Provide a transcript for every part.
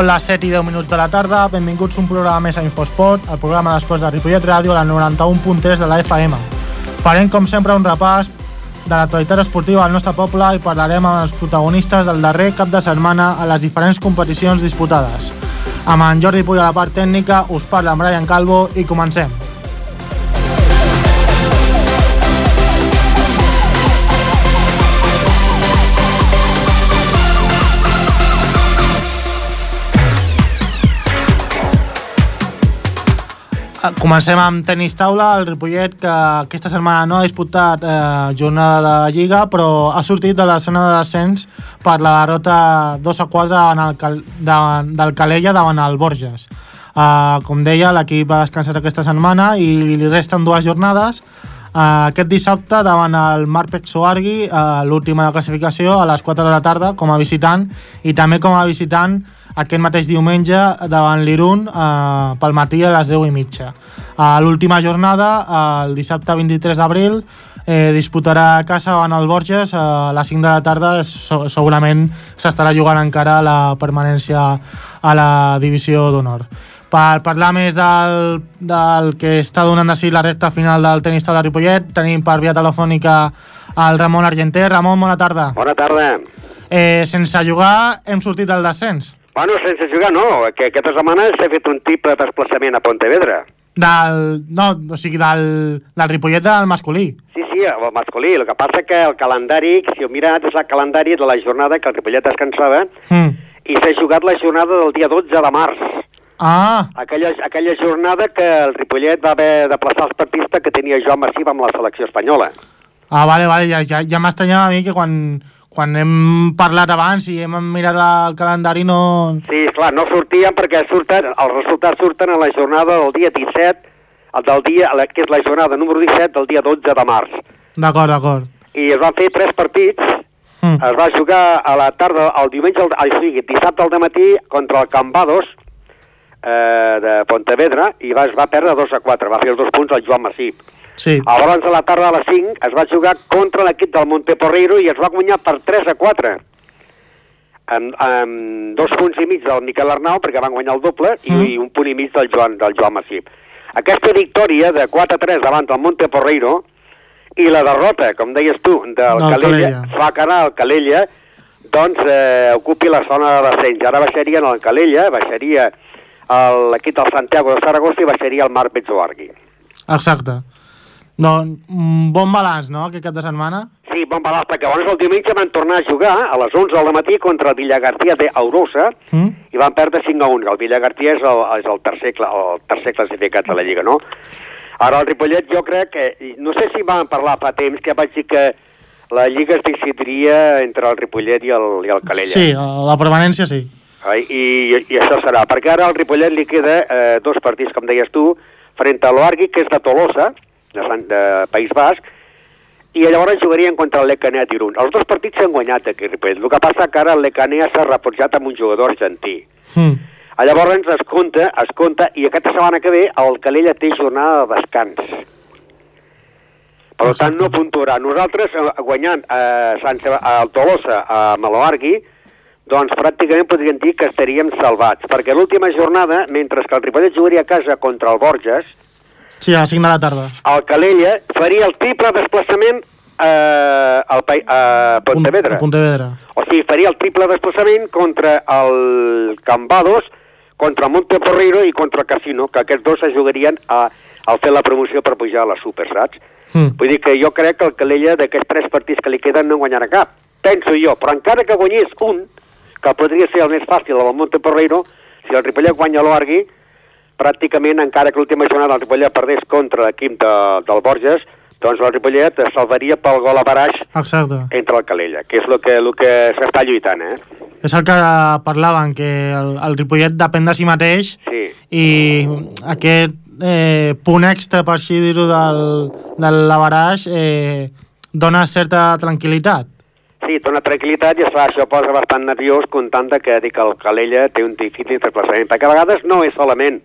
Són les 7 i 10 minuts de la tarda, benvinguts a un programa més a Infosport, el programa d'esports de Ripollet Ràdio, la 91.3 de la FM. Farem, com sempre, un repàs de l'actualitat esportiva del nostre poble i parlarem amb els protagonistes del darrer cap de setmana a les diferents competicions disputades. Amb en Jordi Puig a la part tècnica, us parla en Brian Calvo i comencem. Comencem amb tenis taula, el Ripollet que aquesta setmana no ha disputat eh, jornada de Lliga però ha sortit de la zona de descens per la derrota 2 a 4 davant el, Cal- davant, del Calella davant el Borges. Uh, com deia, l'equip ha descansat aquesta setmana i li resten dues jornades. Uh, aquest dissabte davant el Marpec Soargui, uh, l'última de classificació, a les 4 de la tarda com a visitant i també com a visitant aquest mateix diumenge davant l'Irun eh, pel matí a les 10 i mitja. A l'última jornada, el dissabte 23 d'abril, eh, disputarà a casa davant el Borges eh, a les 5 de la tarda. So segurament s'estarà jugant encara la permanència a la divisió d'honor. Per parlar més del, del que està donant de si la recta final del tenis taula de Ripollet, tenim per via telefònica el Ramon Argenter. Ramon, bona tarda. Bona tarda. Eh, sense jugar hem sortit del descens. Bueno, sense jugar no, que aquesta setmana s'ha fet un triple desplaçament a Pontevedra. Del, no, o sigui, del, del Ripollet del masculí. Sí, sí, el masculí. El que passa que el calendari, si heu mirat, és el calendari de la jornada que el Ripollet descansava Mm. i s'ha jugat la jornada del dia 12 de març. Ah, Aquella, aquella jornada que el Ripollet va haver de plaçar els partits que tenia Joan Massip amb la selecció espanyola. ah vale, vale, ja, ja, ja m'estranyava a mi que quan, quan hem parlat abans i hem mirat el calendari no... Sí, clar, no sortien perquè surten, els resultats surten a la jornada del dia 17, el del dia, que és la jornada número 17 del dia 12 de març. D'acord, d'acord. I es van fer tres partits, Mm. es va jugar a la tarda, el diumenge, al- o sigui, dissabte al matí contra el Cambados eh, de Pontevedra i va, es va perdre 2 a 4, va fer els dos punts al Joan Massip. Sí, a la tarda a les 5 es va jugar contra l'equip del Monteporreiro i es va guanyar per 3 a 4 amb, amb dos punts i mig del Miquel Arnau perquè van guanyar el doble i, Mm. i un punt i mig del Joan, del Joan Massip. Aquesta victòria de 4 a 3 davant del Monteporreiro i la derrota, com deies tu, del Del Calella, Calella. fa que ara el Calella doncs, eh, ocupi la zona de descens. Ara baixarien el Calella, baixaria l'equip del Santiago de Saragossa i baixaria el Marc Betzoargui. exacte. Doncs, un bon balanç, no?, aquest cap de setmana. Sí, bon balanç, perquè llavors el diumenge van tornar a jugar a les 11 del matí contra el Villagarcía de Aurosa Mm? i van perdre 5 a 1. El Villagarcía és el, és el, tercer, el tercer classificat de la Lliga, no? Ara el Ripollet jo crec que, no sé si vam parlar fa temps, que vaig dir que la Lliga es decidiria entre el Ripollet i el, i el Calella. Sí, la permanència sí. Ai, i, I això serà, perquè ara al Ripollet li queda eh, dos partits, com deies tu, frente a l'Oargui, que és de Tolosa, de, Sant, de País Basc, i llavors jugarien contra el Lecanea d'Irun. Els dos partits s'han guanyat aquí a Ripollet. El que passa que ara el Lecanea s'ha reforçat amb un jugador argentí. Mm. Llavors es compta, es compta, i aquesta setmana que ve el Calella té jornada de descans. Per tant, no puntuarà. Nosaltres, eh, guanyant eh, Sant Seba- el Tolosa a Maloargui, doncs pràcticament podríem dir que estaríem salvats, perquè l'última jornada, mentre que el Ripollet jugaria a casa contra el Borges, Sí, a les 5 de la tarda. el Calella faria el triple desplaçament eh, al, a Pontevedra. A Pontevedra. O sigui, faria el triple desplaçament contra el Cambados, contra el Monteporreiro i contra el Casino, que aquests dos es jugarien a, al fer la promoció per pujar a la Super, saps? Mm. Vull dir que jo crec que el Calella d'aquests tres partits que li queden no guanyarà cap. Penso jo, però encara que guanyés un, que podria ser el més fàcil, el del Monteporreiro, si el Ripollet guanya l'Oargui, pràcticament, encara que l'última jornada el Ripollet perdés contra l'equip de, del Borges, doncs el Ripollet es salvaria pel gol a baraix Exacte. entre el Calella, que és el que, el que s'està lluitant, eh? És el que parlaven, que el, el Ripollet depèn de si mateix Sí. i aquest eh, punt extra, per així dir-ho, del, del Lavaraix eh, dona certa tranquil·litat. Sí, dona tranquil·litat i esclar, això posa bastant nerviós comptant que, dic, el Calella té un difícil desplaçament, perquè a vegades no és solament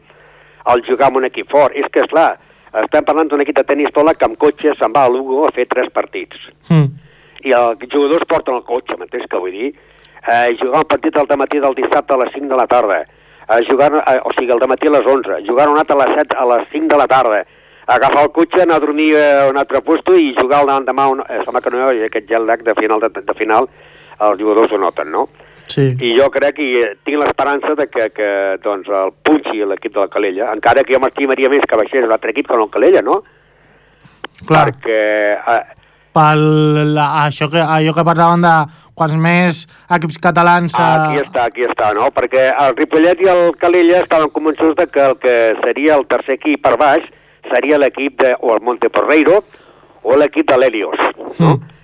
el jugar amb un equip fort, és que, esclar, estem parlant d'un equip de tenis tola que amb cotxe se'n va a Lugo a fer tres partits. Mm. I els jugadors porten el cotxe, m'entens què vull dir? eh, jugar un partit al matí del dissabte a les 5 de la tarda, eh, jugar, eh, o sigui, al matí a les 11, jugar un altre a les 7 a les 5 de la tarda, agafar el cotxe, anar a dormir a un altre puesto i jugar el demà, un, eh, sembla que no hi ha aquest gel lag de final, de, de final els jugadors ho noten, no? Sí. I jo crec i eh, tinc l'esperança de que, que doncs, el punxi l'equip de la Calella, encara que jo m'estimaria més que baixés un altre equip que no el Calella, no? Clar, Perquè eh, pel, la, això que, allò que parlaven de quants més equips catalans... eh, aquí està, aquí està, no? Perquè el Ripollet i el Calella estaven convençuts de que el que seria el tercer equip per baix seria l'equip de o el Monteporreiro o l'equip de l'Helios, no? Mm.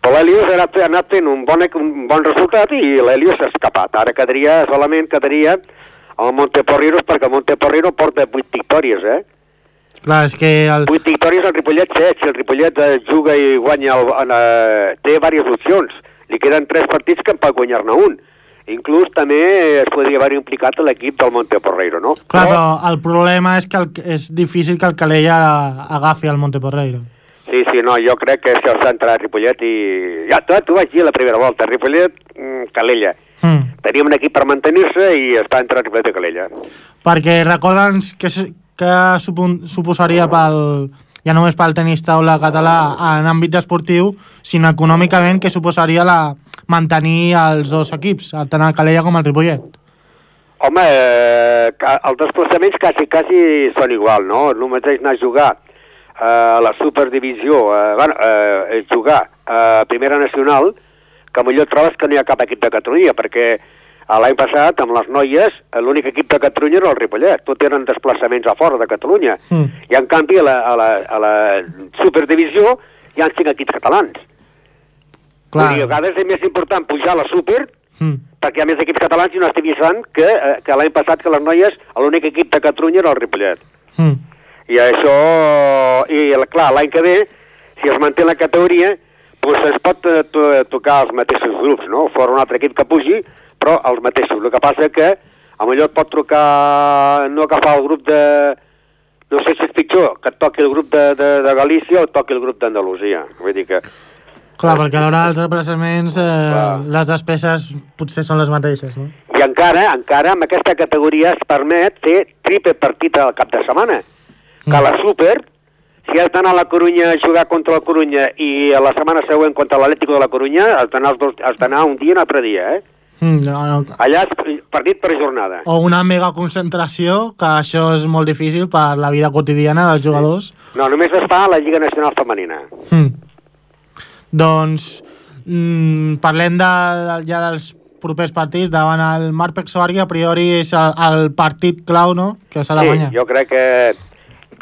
Però l'Helios ha anat, ha anat fent un bon, un bon resultat i l'Helios s'ha escapat. Ara quedaria, solament quedaria el Monteporreiro perquè el Monteporreiro porta 8 victòries, eh? Clar, és que el, 8 victòries al Ripollet 7, si el Ripollet eh, juga i guanya, el, en, eh, té diverses opcions. Li queden 3 partits que en pot guanyar-ne un. Inclús també es podria haver implicat l'equip del Monteporreiro, no? clar, però el problema és que el, és difícil que el Calella agafi el Monteporreiro. Sí, sí, no, jo crec que això s'ha entrat a Ripollet i... Ja, tu, tu vaig dir la primera volta, Ripollet, mm, Calella. Mm. Teníem un equip per mantenir-se i està entre Ripollet i Calella. Perquè recorda'ns què supon, suposaria pel, ja només pel tenis taula català en àmbit esportiu, sinó econòmicament què suposaria la, mantenir els dos equips, tant el Calella com el Ripollet. Home, eh, els desplaçaments quasi, quasi són igual, no? El mateix anar a jugar a la superdivisió, eh, bueno, eh, jugar a Primera Nacional, que millor trobes que no hi ha cap equip de Catalunya, perquè l'any passat, amb les noies, l'únic equip de Catalunya era el Ripollet. Tot eren desplaçaments a fora de Catalunya. Mm. I, en canvi, a la, a la, a la superdivisió hi ha cinc equips catalans. Clar. Vull dir, a vegades és més important pujar a la super Mm. perquè hi ha més equips catalans i no estic que, eh, que l'any passat que les noies l'únic equip de Catalunya era el Ripollet. Mm. I això, i el- clar, l'any que ve, si es manté la categoria, doncs es pot eh, to tocar els mateixos grups, no? Fora un altre equip que pugi, però els mateixos. El que passa que a millor et pot trucar no agafar el grup de... No sé si és pitjor, que et toqui el grup de, de, de Galícia o et toqui el grup d'Andalusia. Vull dir que... Clar, perquè a l'hora dels desplaçaments eh, Clar. les despeses potser són les mateixes, no? I encara, encara amb aquesta categoria es permet fer triple partit al cap de setmana. Que a la Super, si has d'anar a la Corunya a jugar contra la Corunya i a la setmana següent contra l'Atlético de la Corunya, has d'anar, els dos, has d'anar un dia i un altre dia, eh? Mm, no, no. Allà és partit per jornada. O una mega concentració, que això és molt difícil per la vida quotidiana dels jugadors. No, només es fa a la Lliga Nacional Femenina. Mm. Doncs mm, parlem de, ja dels propers partits davant el Marc Soargui, a priori és el, el partit clau, no?, que s'ha de Sí, guanyar. jo crec que,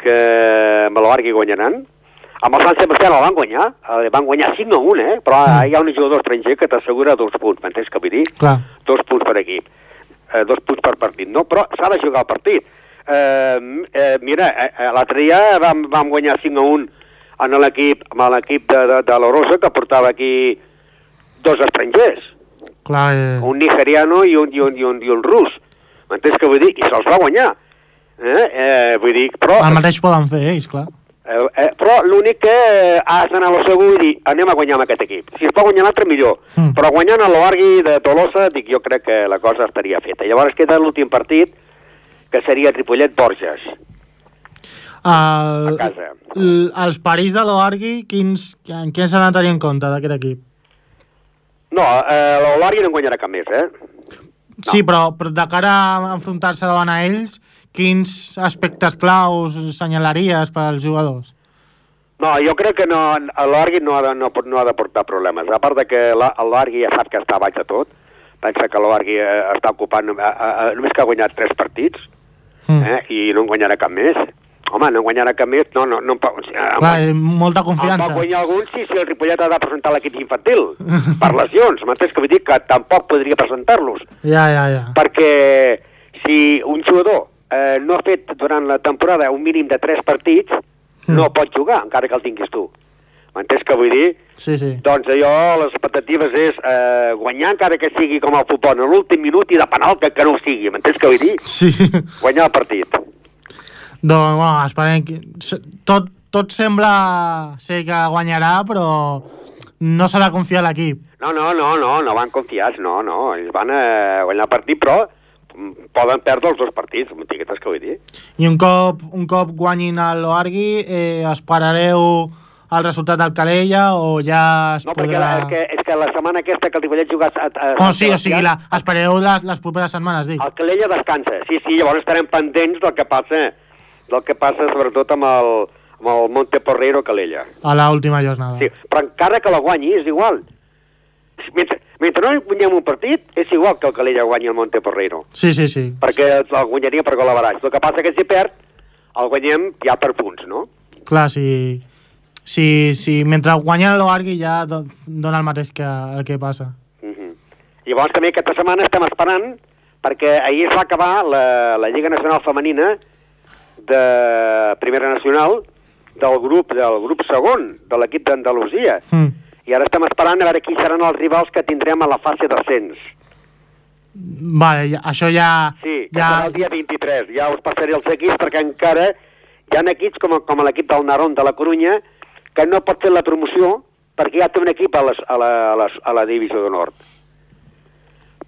que Malabarqui guanyaran. Amb el Sant Sebastià el van guanyar, el van guanyar 5 a 1, eh? però Mm. hi ha un jugador estranger que t'assegura dos punts, m'entens què vull dir? Clar. dos punts per equip, eh, dos punts per partit, no? Però s'ha de jugar el partit. Eh, eh, mira, eh, eh, l'altre dia vam, vam guanyar 5 a 1 en l'equip amb l'equip de, de, de l'Orosa que portava aquí dos estrangers, Clar, eh, un nigeriano i un, i un, i un, i un rus. M'entens què vull dir? I se'ls va guanyar. Eh? Eh, vull dir, però... el mateix poden fer ells, clar. Eh, eh, però l'únic que eh, has d'anar a lo segur i dir anem a guanyar amb aquest equip. Si es pot guanyar l'altre, millor. Mm. Però guanyant a l'Oargui de Tolosa, dic, jo crec que la cosa estaria feta. Llavors queda l'últim partit, que seria Tripollet-Borges, El, a casa. els perills de l'Oargui, quins, en què s'han de tenir en compte d'aquest equip? No, eh, l'Oargui no en guanyarà cap més, eh? Sí, però, però de cara a enfrontar-se davant a ells, quins aspectes claus senyalaries pels jugadors? No, jo crec que no, l'Oargui no, ha de, no, no ha de portar problemes. A part de que la- l'Oargui ja sap que està baix de tot, pensa que l'Oargui eh, està ocupant, eh, eh, només que ha guanyat tres partits, Mm. eh, i no en guanyarà cap més. Home, no en guanyarà cap més, no, no, no en pot... o sigui, en Clar, eh, molta En confiança. pot guanyar algun sí, si el Ripollet ha de presentar l'equip infantil, per lesions, m'entens que vull dir que tampoc podria presentar-los, Ja, ja, ja. perquè si un jugador eh, no ha fet durant la temporada un mínim de 3 partits, Mm. no pot jugar, encara que el tinguis tu. M'entens que vull dir? Sí, sí. Doncs allò, les expectatives és eh, guanyar encara que sigui com el futbol, en l'últim minut i de penal que, que no ho sigui, m'entens que vull dir? Sí. Guanyar el partit. doncs, bueno, esperem que... Tot, tot sembla ser que guanyarà, però no de confiar l'equip. No, no, no, no, no van confiats, no, no. Ells van a guanyar el partit, però poden perdre els dos partits, etiquetes que vull dir. I un cop, un cop guanyin a l'Oargui, eh, esperareu el resultat del Calella o ja es No, perquè podrà... la, és, que, és que la setmana aquesta que el Ripollet juga a, a, Oh, sí, o sigui, la, espereu les, les properes setmanes, dic. El Calella descansa, sí, sí, llavors estarem pendents del que passa, del que passa sobretot amb el, amb el Monte Porrero Calella. A l'última jornada. Sí, però encara que la guanyi és igual. Mentre, mentre no guanyem un partit, és igual que el Calella guanyi el Monte Porrero, Sí, sí, sí. perquè el guanyaria per gol a baraix. El que passa que si perd, el guanyem ja per punts, no? Clar, si, si, si mentre guanya l'Oargui ja do- dona el mateix que el que passa. Uh -huh. Llavors també aquesta setmana estem esperant perquè ahir es va acabar la, la Lliga Nacional Femenina de Primera Nacional del grup del grup segon de l'equip d'Andalusia Mm. I ara estem esperant a veure qui seran els rivals que tindrem a la fase d'ascens. Vale, això ja... Sí, ja serà el dia 23. Ja us passaré els equips perquè encara hi ha equips com, com l'equip del Narón de la Corunya que no pot fer la promoció perquè ja té un equip a, les, a, la, a, les, a la divisió de nord.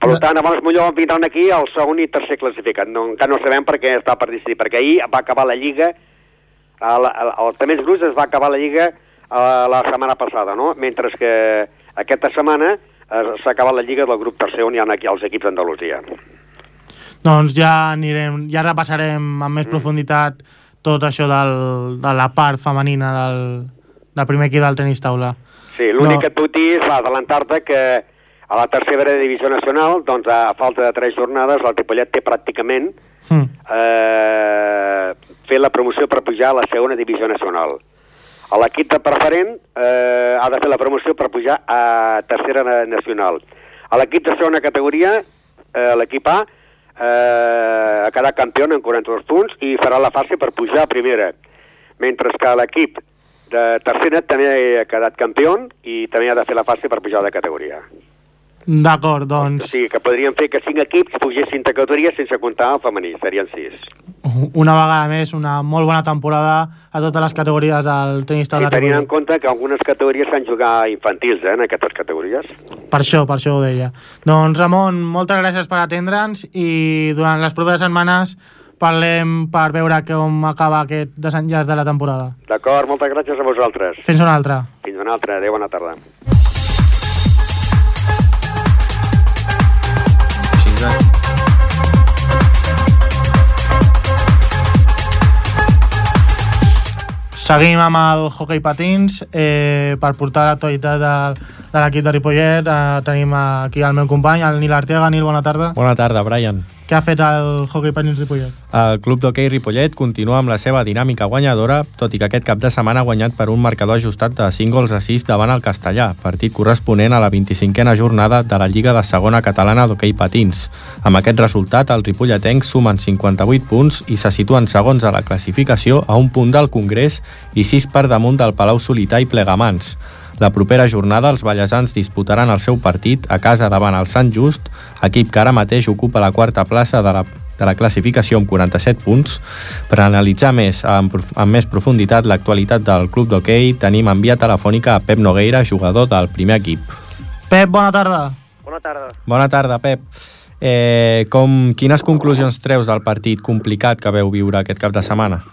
Per No. tant, llavors millor vindran aquí el segon i tercer classificat. No, encara no sabem per què està per decidir, perquè ahir va acabar la Lliga, a la, a, als també grups es va acabar la Lliga a la setmana passada, no? Mentre que aquesta setmana eh, s'ha acabat la Lliga del grup tercer on hi ha aquí els equips d'Andalusia. Doncs ja anirem, ja repassarem amb més profunditat tot això del, de la part femenina del, del primer equip del tenis taula. Sí, l'únic No. que et puc dir és adelantar-te que a la tercera divisió nacional, doncs a falta de tres jornades, el Ripollet té pràcticament Mm. eh, fer la promoció per pujar a la segona divisió nacional. L'equip de preferent eh, ha de fer la promoció per pujar a tercera na- nacional. A l'equip de segona categoria, eh, l'equip A, eh, ha quedat campió en 42 punts i farà la fase per pujar a primera. Mentre que l'equip de tercera també ha quedat campió i també ha de fer la fase per pujar de categoria. D'acord, O doncs sigui que podríem fer que cinc equips pugessin de categoria sense comptar el femení, serien sis. Una vegada més una molt bona temporada a totes les categories del tenis I taula tenint en compte que algunes categories s'han jugat infantils, eh, en aquestes categories. Per això, per això ho deia. Doncs Ramon, moltes gràcies per atendre'ns i durant les properes setmanes parlem per veure com acaba aquest desenllaç de la temporada. D'acord, moltes gràcies a vosaltres. Fins una altra. Fins una altra. Adéu, bona tarda. Seguim amb el hockey patins eh, per portar l'actualitat de, de l'equip de Ripollet. Eh, tenim aquí el meu company, el Nil Arteaga. Nil, bona tarda. Bona tarda, Brian. Què ha fet el hockey patins Ripollet? El club d'hoquei Ripollet continua amb la seva dinàmica guanyadora, tot i que aquest cap de setmana ha guanyat per un marcador ajustat de 5 gols a 6 davant el Castellà, partit corresponent a la 25a jornada de la Lliga de Segona Catalana d'Hoquei Patins. Amb aquest resultat, el ripolletencs sumen 58 punts i se situen segons a la classificació a un punt del Congrés i 6 per damunt del Palau Solità i Plegamans. La propera jornada els ballesans disputaran el seu partit a casa davant el Sant Just, equip que ara mateix ocupa la quarta plaça de la, de la classificació amb 47 punts. Per analitzar més amb, amb més profunditat l'actualitat del club d'hoquei, tenim en via telefònica a Pep Nogueira, jugador del primer equip. Pep, bona tarda. Bona tarda. Bona tarda, Pep. Eh, com, quines conclusions treus del partit complicat que veu viure aquest cap de setmana?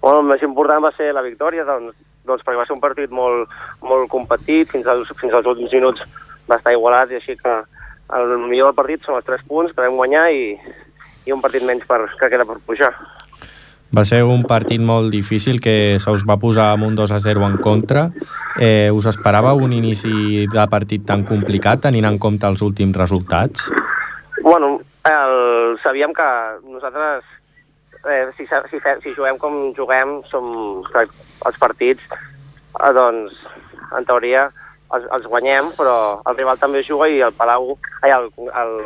Bueno, el més important va ser la victòria, doncs, doncs perquè va ser un partit molt, molt competit, fins als, fins als últims minuts va estar igualat, i així que el millor del partit són els 3 punts que vam guanyar i, i un partit menys per, que queda per pujar. Va ser un partit molt difícil que se us va posar amb un 2 a 0 en contra. Eh, us esperava un inici de partit tan complicat tenint en compte els últims resultats? Bueno, el, sabíem que nosaltres, eh, si, si, fe- si juguem com juguem, som els partits, eh, doncs, en teoria, els, els guanyem, però el rival també juga i el Palau, ai, el, el,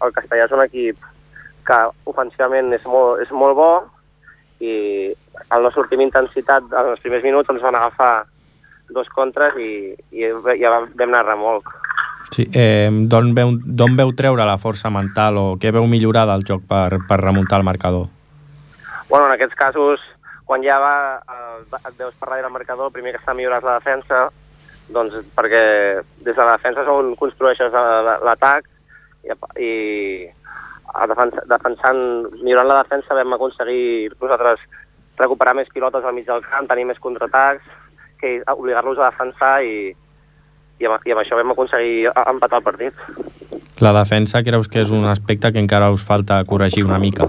el Castellà és un equip que ofensivament és molt, és molt bo i al no sortir amb intensitat en els primers minuts ens van agafar dos contres i, i ja vam anar remolc. Sí, eh, D'on veu, veu treure la força mental o què veu millorar del joc per, per remuntar el marcador? Bueno, en aquests casos, quan ja va, eh, et veus per darrere el marcador, el primer que està millorant és la defensa, doncs perquè des de la defensa és on construeixes la- la- l'atac i, i defensa, defensant, millorant la defensa vam aconseguir nosaltres recuperar més pilotes al mig del camp, tenir més contraatacs, que obligar-los a defensar i, i, amb, i amb això vam aconseguir empatar el partit. La defensa creus que és un aspecte que encara us falta corregir una mica?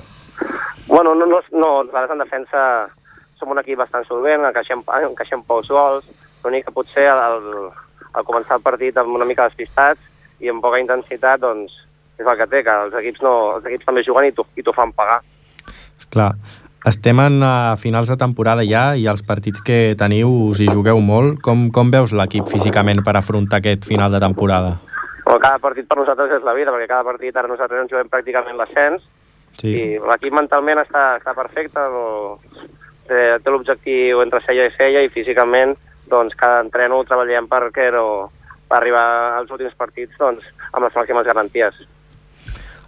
Bueno, no, no, no nosaltres en defensa som un equip bastant solvent, encaixem, encaixem pocs gols, l'únic que potser al, al començar el partit amb una mica despistats i amb poca intensitat, doncs és el que té, que els equips, no, els equips també juguen i t'ho i t'ho fan pagar. Clar, estem en a finals de temporada ja i els partits que teniu us hi jugueu molt. Com, com veus l'equip físicament per afrontar aquest final de temporada? Bueno, cada partit per nosaltres és la vida, perquè cada partit ara nosaltres ens juguem pràcticament l'ascens Sí. i l'equip mentalment està, està perfecte, no, té, té l'objectiu entre cella i cella i físicament doncs cada entreno ho treballem perquè no, per arribar als últims partits doncs, amb les màximes garanties.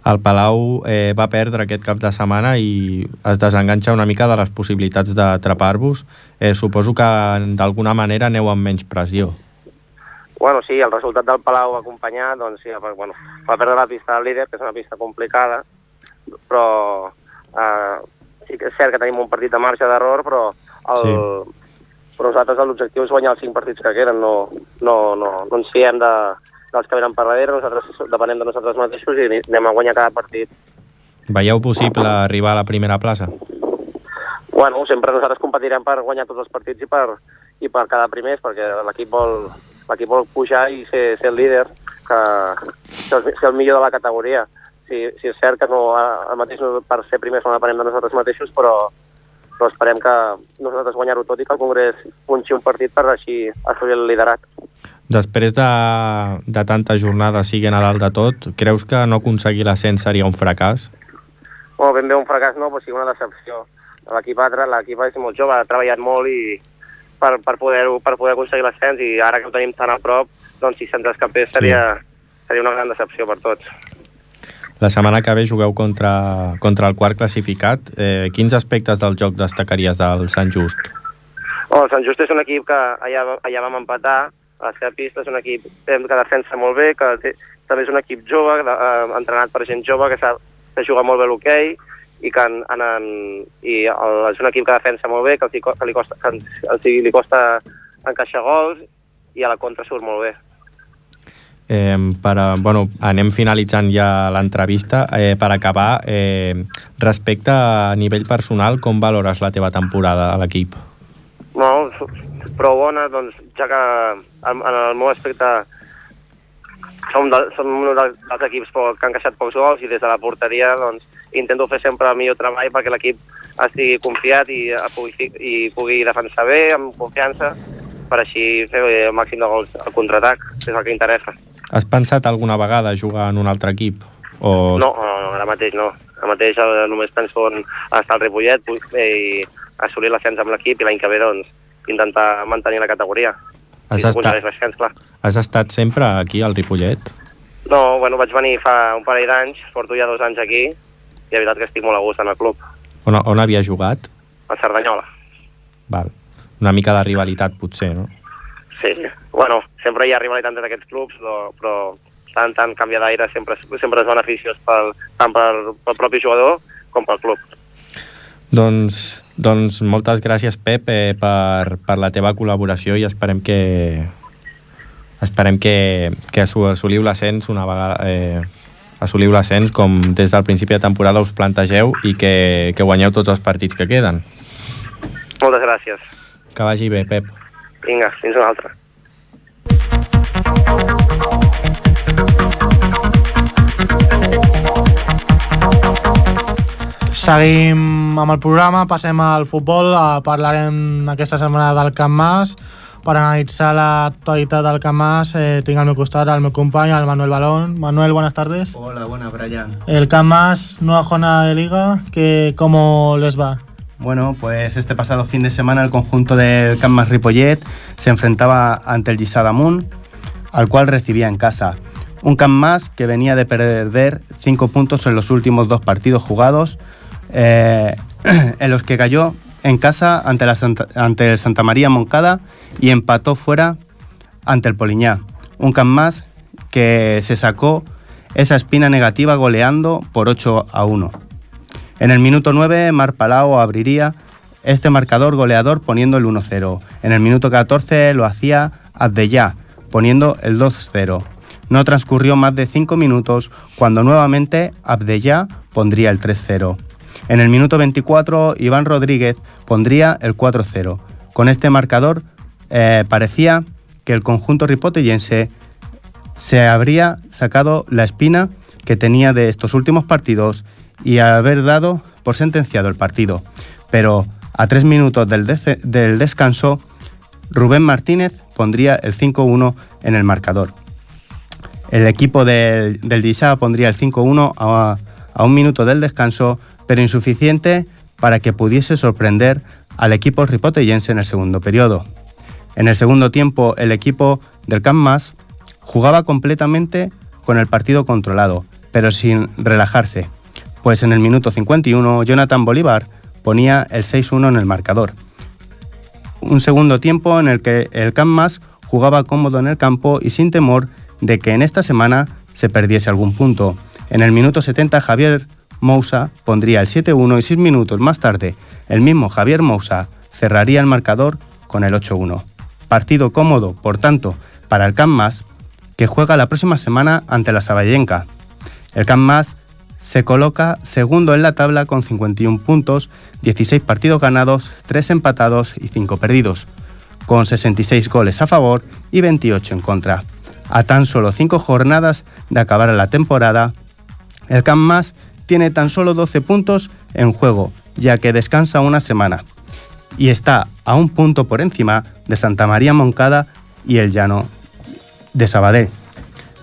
El Palau eh, va perdre aquest cap de setmana i es desenganxa una mica de les possibilitats d'atrapar-vos. Eh, suposo que d'alguna manera aneu amb menys pressió. Bueno, sí, el resultat del Palau acompanyat, doncs sí, bueno, va perdre la pista del líder, que és una pista complicada, però eh, sí que és cert que tenim un partit de marge d'error, però, el, Sí. però nosaltres l'objectiu és guanyar els cinc partits que queden, no, no, no, no ens fiem de, dels que venen per darrere, nosaltres depenem de nosaltres mateixos i anem a guanyar cada partit. Veieu possible arribar a la primera plaça? Bueno, sempre nosaltres competirem per guanyar tots els partits i per, i per quedar primers, perquè l'equip vol, l'equip vol pujar i ser, ser el líder, que ser, el- ser el millor de la categoria. Sí, sí és cert que no, ara mateix no, per ser primers no depenem de nosaltres mateixos, però, però esperem que nosaltres guanyar-ho tot i que el Congrés punxi un partit per així assolir el liderat. Després de, de tantes jornades siguin a dalt de tot, creus que no aconseguir l'ascens seria un fracàs? Bueno, ben bé un fracàs no, però sí una decepció. L'equip és molt jove, ha treballat molt i per, per, poder, per poder aconseguir l'ascens i ara que ho tenim tan a prop, doncs si se'ns escapés seria, seria una gran decepció per tots. La setmana que ve jugueu contra, contra el quart classificat. Eh, quins aspectes del joc destacaries del Sant Just? Oh, el Sant Just és un equip que allà, allà vam empatar, a la seva pista és un equip que defensa molt bé, que té, també és un equip jove, de, eh, entrenat per gent jove, que sap que molt bé l'hoquei, i que en, en, en, i el, és un equip que defensa molt bé, que, els, que, li, costa, que els, els li costa encaixar gols, i a la contra surt molt bé. Eh, per, bueno, anem finalitzant ja l'entrevista. Eh, per acabar, eh, respecte a nivell personal, com valores la teva temporada a l'equip? No, prou bona, doncs, ja que en, en el meu aspecte som, de, som un dels, equips po- que han encaixat pocs gols i des de la porteria doncs, intento fer sempre el millor treball perquè l'equip estigui confiat i, eh, pugui, i pugui defensar bé, amb confiança, per així fer el màxim de gols al contraatac, és el que interessa. Has pensat alguna vegada jugar en un altre equip? O... No, no, ara mateix no. Ara mateix eh, només penso en estar al Ripollet i assolir l'ascens amb l'equip i l'any que ve doncs, intentar mantenir la categoria. Has estat-. Has estat sempre aquí al Ripollet? No, bueno, vaig venir fa un parell d'anys, porto ja dos anys aquí, i la veritat que estic molt a gust en el club, On, on havia jugat? a Cerdanyola. Val. Una mica de rivalitat, potser, no? Sí, bueno, sempre hi ha rivalitat entre aquests clubs, però, però tant, tant canviar d'aire sempre, sempre és beneficiós pel, tant pel, pel propi jugador com pel club. Doncs, doncs moltes gràcies, Pep, eh, per, per la teva col·laboració i esperem que esperem que, que assoliu l'ascens una vegada eh, assoliu l'ascens com des del principi de temporada us plantegeu i que, que guanyeu tots els partits que queden. Moltes gràcies. Que vagi bé, Pep. Vinga, fins una altra. Seguim amb el programa, passem al futbol, eh, parlarem aquesta setmana del Camp Mas. Per analitzar l'actualitat del Camp Mas eh, tinc al meu costat el meu company, el Manuel Balón. Manuel, buenas tardes. Hola, buenas, Brian. El Camp Mas, nueva jornada de liga, que, ¿cómo les va? Bueno, pues este pasado fin de semana el conjunto del Camp Ripollet se enfrentaba ante el Gisadamún, al cual recibía en casa. Un Camp que venía de perder cinco puntos en los últimos dos partidos jugados, eh, en los que cayó en casa ante, la el Santa María Moncada y empató fuera ante el Poliñá. Un Camp que se sacó esa espina negativa goleando por 8 a 1. En el minuto 9, Mar Palau abriría este marcador goleador poniendo el 1-0. En el minuto 14 lo hacía Abdellá, poniendo el 2-0. No transcurrió más de 5 minutos cuando nuevamente Abdellá pondría el 3-0. En el minuto 24, Iván Rodríguez pondría el 4-0. Con este marcador eh, parecía que el conjunto ripotellense se habría sacado la espina que tenía de estos últimos partidos y haber dado por sentenciado el partido. Pero a tres minutos del, descanso, Rubén Martínez pondría el 5-1 en el marcador. El equipo del, del pondría el 5-1 a, un minuto del descanso, pero insuficiente para que pudiese sorprender al equipo ripotellense en el segundo periodo. En el segundo tiempo, el equipo del Camp Mas jugaba completamente con el partido controlado, pero sin relajarse, pues en el minuto 51 Jonathan Bolívar ponía el 6-1 en el marcador. Un segundo tiempo en el que el Camp Mas jugaba cómodo en el campo y sin temor de que en esta semana se perdiese algún punto. En el minuto 70 Javier Mousa pondría el 7-1 y seis minutos más tarde el mismo Javier Mousa cerraría el marcador con el 8-1. Partido cómodo, por tanto, para el Camp Mas, que juega la próxima semana ante la Saballenca. El Camp Mas se coloca segundo en la tabla con 51 puntos, 16 partidos ganados, 3 empatados y 5 perdidos, con 66 goles a favor y 28 en contra. A tan solo 5 jornadas de acabar la temporada, el Camp Mas tiene tan solo 12 puntos en juego, ya que descansa una semana, y está a un punto por encima de Santa María Moncada y el Llano de Sabadell.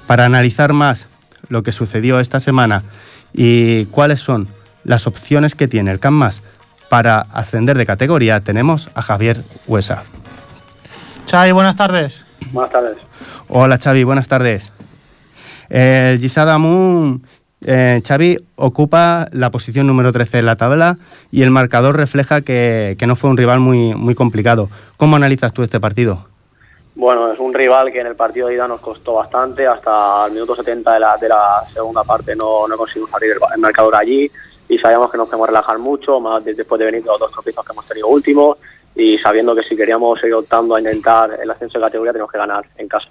Para analizar más lo que sucedió esta semana y cuáles son las opciones que tiene el CAMMAS para ascender de categoría, tenemos a Javier Huesa. Xavi, buenas tardes. Buenas tardes. Hola Xavi, buenas tardes. El Gisada Moon eh, Xavi ocupa la posición número 13 en la tabla y el marcador refleja que, que, no fue un rival muy, muy complicado. ¿Cómo analizas tú este partido? Bueno, es un rival que en el partido de ida nos costó bastante, hasta el minuto 70 de la, segunda parte no, no conseguimos abrir el, marcador allí y sabíamos que nos podemos relajar mucho, más después de venir los dos tropiezos que hemos tenido últimos y sabiendo que si queríamos seguir optando a intentar el ascenso de categoría tenemos que ganar en casa.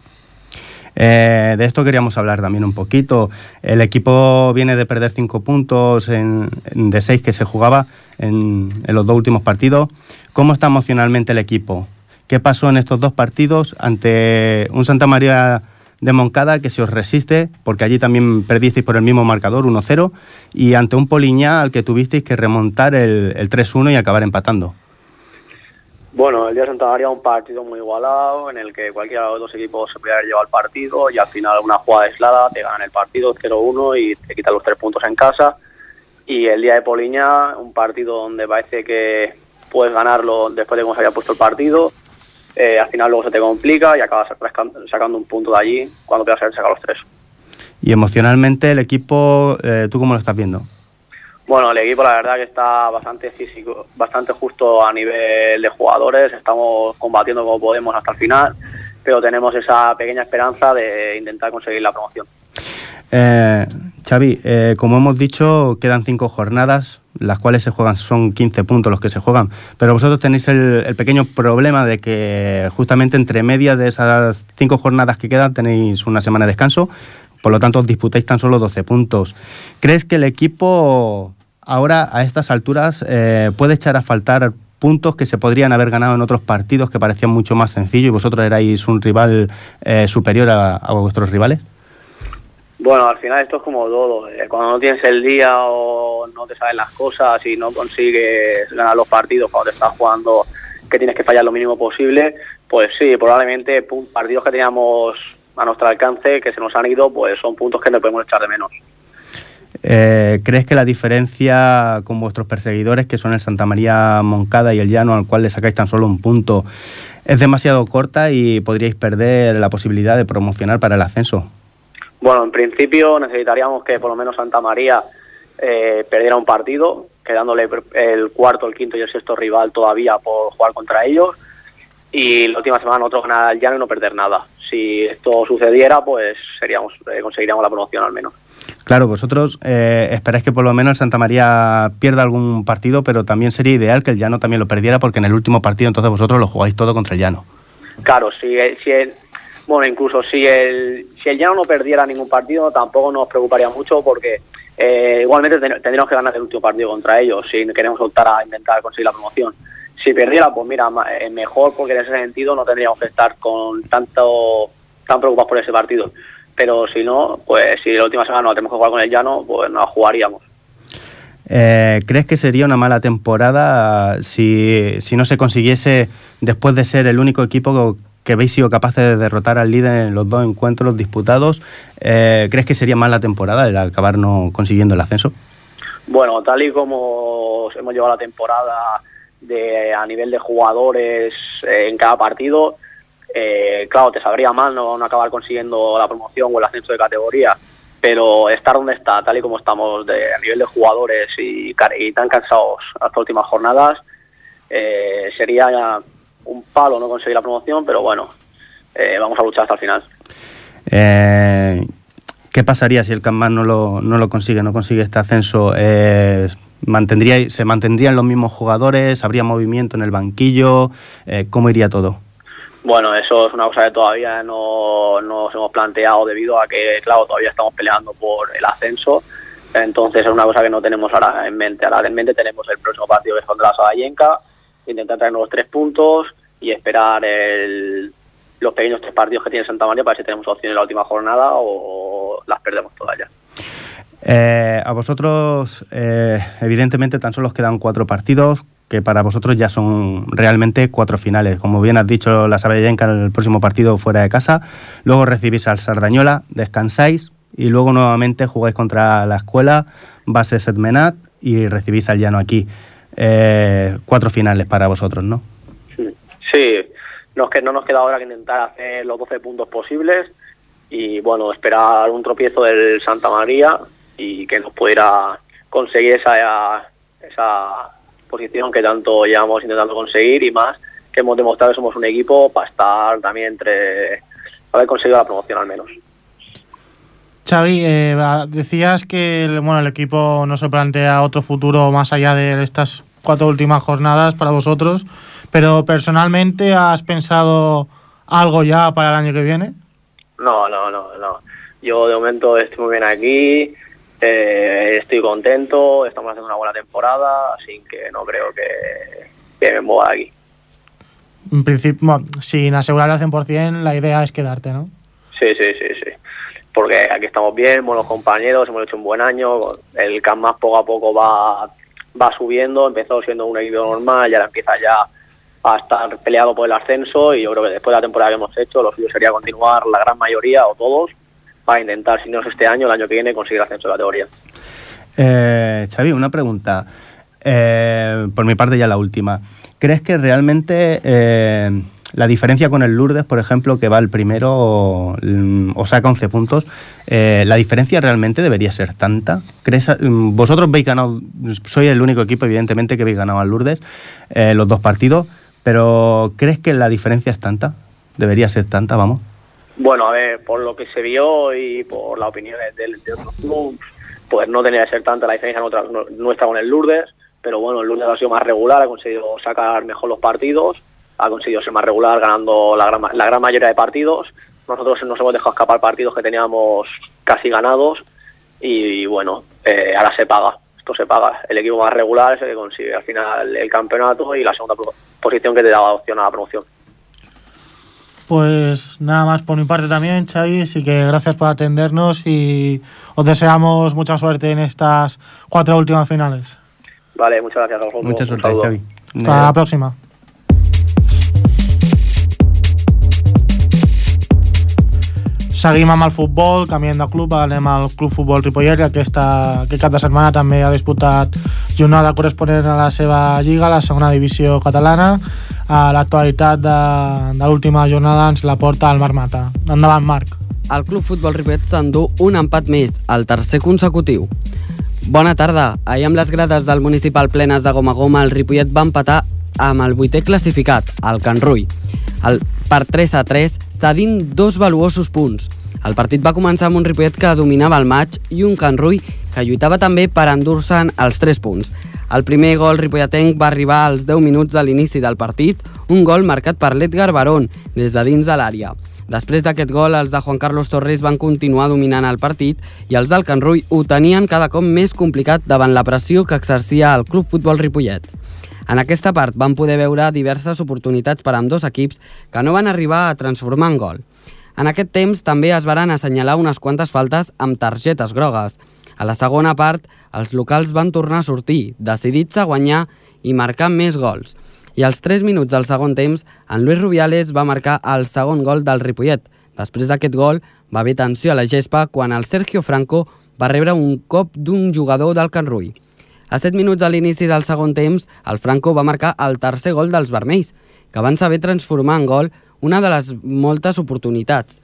Eh, de esto queríamos hablar también un poquito. El equipo viene de perder cinco puntos en, de seis que se jugaba en, los dos últimos partidos. ¿Cómo está emocionalmente el equipo? ¿Qué pasó en estos dos partidos ante un Santa María de Moncada que se os resiste, porque allí también perdisteis por el mismo marcador, 1-0, y ante un Poliñá al que tuvisteis que remontar el, el 3-1 y acabar empatando? Bueno, el día de Santa María un partido muy igualado en el que cualquiera de los dos equipos se podía haber llevado el partido y al final una jugada aislada te ganan el partido 0-1 y te quitan los tres puntos en casa. Y el día de Poliña, un partido donde parece que puedes ganarlo después de cómo se había puesto el partido, eh, al final luego se te complica y acabas sacando un punto de allí cuando te vas a sacado los tres. Y emocionalmente el equipo, eh, ¿tú cómo lo estás viendo? Bueno, el equipo la verdad que está bastante físico, bastante justo a nivel de jugadores, estamos combatiendo como podemos hasta el final, pero tenemos esa pequeña esperanza de intentar conseguir la promoción. Eh, Xavi, eh, como hemos dicho, quedan cinco jornadas, las cuales se juegan, son 15 puntos los que se juegan, pero vosotros tenéis el, pequeño problema de que justamente entre medias de esas cinco jornadas que quedan tenéis una semana de descanso, por lo tanto disputáis tan solo 12 puntos. ¿Crees que el equipo ahora a estas alturas eh, puede echar a faltar puntos que se podrían haber ganado en otros partidos que parecían mucho más sencillos y vosotros erais un rival eh, superior a, vuestros rivales? Bueno, al final esto es como todo. Eh, cuando no tienes el día o no te saben las cosas y no consigues ganar los partidos cuando te estás jugando que tienes que fallar lo mínimo posible, pues sí, probablemente partidos que teníamos a nuestro alcance que se nos han ido, pues son puntos que no podemos echar de menos. Eh, ¿Crees que la diferencia con vuestros perseguidores, que son el Santa María Moncada y el Llano, al cual le sacáis tan solo un punto, es demasiado corta y podríais perder la posibilidad de promocionar para el ascenso? Bueno, en principio necesitaríamos que por lo menos Santa María eh, perdiera un partido, quedándole el cuarto, el quinto y el sexto rival todavía por jugar contra ellos. Y la última semana nosotros ganar el Llano y no perder nada. si esto sucediera, pues seríamos eh, conseguiríamos la promoción al menos. Claro, vosotros eh, esperáis que por lo menos Santa María pierda algún partido, pero también sería ideal que el Llano también lo perdiera, porque en el último partido entonces vosotros lo jugáis todo contra el Llano. Claro, si, si bueno, incluso si el, si el Llano no perdiera ningún partido, tampoco nos preocuparía mucho porque eh, igualmente ten- tendríamos que ganar el último partido contra ellos si queremos optar a intentar conseguir la promoción. Si perdiera, pues mira, eh, mejor porque en ese sentido no tendríamos que estar con tanto tan preocupados por ese partido. Pero si no, pues si la última semana no tenemos que jugar con el Llano, pues no jugaríamos. Eh, ¿Crees que sería una mala temporada si, si no se consiguiese, después de ser el único equipo que habéis sido capaces de derrotar al líder en los dos encuentros disputados, eh, ¿crees que sería mala temporada el acabar no consiguiendo el ascenso? Bueno, tal y como hemos llevado la temporada de, a nivel de jugadores eh, en cada partido, eh, claro, te sabría mal no, acabar consiguiendo la promoción o el ascenso de categoría, pero estar donde está, tal y como estamos de, a nivel de jugadores y, y tan cansados las últimas jornadas, sería un palo no conseguir la promoción, pero bueno, eh, vamos a luchar hasta el final. Eh, ¿Qué pasaría si el Campman no lo, no lo consigue, no consigue este ascenso? Eh, ¿mantendría, ¿Se mantendrían los mismos jugadores? ¿Habría movimiento en el banquillo? Eh, ¿Cómo iría todo? Bueno, eso es una cosa que todavía no nos hemos planteado debido a que, claro, todavía estamos peleando por el ascenso. Entonces es una cosa que no tenemos ahora en mente. Ahora en mente tenemos el próximo partido que es contra la Salayenca, intentar traernos los tres puntos y esperar el- los pequeños tres partidos que tiene Santa María para ver si tenemos opción en la última jornada o las perdemos todas ya. Eh, a vosotros, eh, evidentemente, tan solo os quedan cuatro partidos, que para vosotros ya son realmente cuatro finales. Como bien has dicho, la Sabayenca el próximo partido fuera de casa, luego recibís al Sardañola, descansáis y luego nuevamente jugáis contra la escuela, base Setmenat y recibís al Llano aquí. Eh, cuatro finales para vosotros, ¿no? Sí, no, es que no nos queda ahora que intentar hacer los 12 puntos posibles y bueno, esperar un tropiezo del Santa María y que nos pudiera conseguir esa, esa posición que tanto llevamos intentando conseguir y más que hemos demostrado que somos un equipo para estar también entre haber conseguido la promoción al menos. Xavi, eh, decías que el, bueno, el equipo no se plantea otro futuro más allá de estas cuatro últimas jornadas para vosotros, pero personalmente has pensado algo ya para el año que viene? No, no, no, no. Yo de momento estoy muy bien aquí, eh, estoy contento, estamos haciendo una buena temporada, así que no creo que, que me mueva aquí. En principio, sin asegurar al 100%, la idea es quedarte, ¿no? Sí, sí, sí, sí. Porque aquí estamos bien, buenos compañeros, hemos hecho un buen año, el Camp más poco a poco va, va subiendo, empezó siendo un equipo normal y ahora empieza ya a estar peleado por el ascenso y yo creo que después de la temporada que hemos hecho, lo suyo sería continuar la gran mayoría o todos para intentar, si no es este año, el año que viene, conseguir ascenso de categoría. Eh, Xavi, una pregunta. Eh, por mi parte ya la última. ¿Crees que realmente eh, la diferencia con el Lourdes, por ejemplo, que va el primero o, mm, o saca 11 puntos, eh, la diferencia realmente debería ser tanta? ¿Crees, mm, vosotros veis ganado, soy el único equipo evidentemente que habéis ganado al Lourdes eh, los dos partidos, pero ¿crees que la diferencia es tanta? Debería ser tanta, vamos. Bueno, a ver, por lo que se vio y por las opiniones de, de otros clubes, pues no tenía que ser tanta la diferencia nuestra, nuestra con el Lourdes, pero bueno, el Lourdes ha sido más regular, ha conseguido sacar mejor los partidos, ha conseguido ser más regular ganando la gran, ma- la gran mayoría de partidos. Nosotros nos hemos dejado escapar partidos que teníamos casi ganados y, bueno, eh, ahora se paga, esto se paga. El equipo más regular es el que consigue al final el campeonato y la segunda posición que te da opción a la promoción. Pues nada más por mi parte también, Xavi, así que gracias por atendernos y os deseamos mucha suerte en estas cuatro últimas finales. Vale, muchas gracias a vosotros. Mucha Un suerte. Xavi. Hasta la próxima. Seguim amb el futbol, canviem de club, anem al Club Futbol Ripollet, que aquesta, aquest cap de setmana també ha disputat jornada corresponent a la seva lliga, la segona divisió catalana. A L'actualitat de, de l'última jornada ens la porta el Marc Mata. Endavant, Marc. El Club Futbol Ripollet s'endú un empat més, el tercer consecutiu. Bona tarda. Ahir amb les grades del municipal plenes de goma a goma, el Ripollet va empatar amb el vuitè classificat, el Can Rui. El, per 3 a 3, cedint dos valuosos punts. El partit va començar amb un Ripollet que dominava el maig i un Can Rui que lluitava també per endur-se'n els 3 punts. El primer gol ripolletenc va arribar als 10 minuts de l'inici del partit, un gol marcat per l'Edgar Barón des de dins de l'àrea. Després d'aquest gol, els de Juan Carlos Torres van continuar dominant el partit i els del Can Rui ho tenien cada cop més complicat davant la pressió que exercia el Club Futbol Ripollet. En aquesta part van poder veure diverses oportunitats per a dos equips que no van arribar a transformar en gol. En aquest temps també es varen assenyalar unes quantes faltes amb targetes grogues. A la segona part, els locals van tornar a sortir, decidits a guanyar i marcar més gols. I als 3 minuts del segon temps, en Luis Rubiales va marcar el segon gol del Ripollet. Després d'aquest gol, va haver tensió a la gespa quan el Sergio Franco va rebre un cop d'un jugador del Can Rui. A 7 minuts a l'inici del segon temps, el Franco va marcar el tercer gol dels vermells, que van saber transformar en gol una de les moltes oportunitats.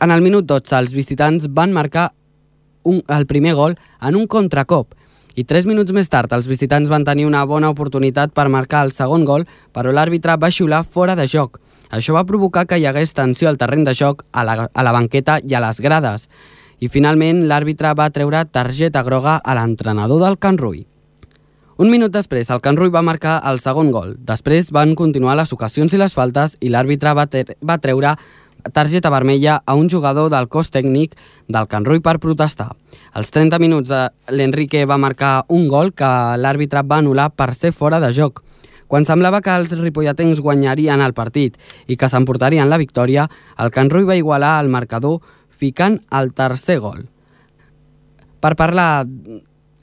En el minut 12, els visitants van marcar un, el primer gol en un contracop, i 3 minuts més tard els visitants van tenir una bona oportunitat per marcar el segon gol, però l'àrbitre va xiular fora de joc. Això va provocar que hi hagués tensió al terreny de joc, a la, a la banqueta i a les grades. I finalment l'àrbitre va treure targeta groga a l'entrenador del Can Rui. Un minut després, el Can Rui va marcar el segon gol. Després van continuar les ocasions i les faltes i l'àrbitre va, va treure targeta vermella a un jugador del cos tècnic del Can Rui per protestar. Als 30 minuts, l'Enrique va marcar un gol que l'àrbitre va anul·lar per ser fora de joc. Quan semblava que els ripolletens guanyarien el partit i que s'emportarien la victòria, el Can Rui va igualar el marcador ficant el tercer gol. Per parlar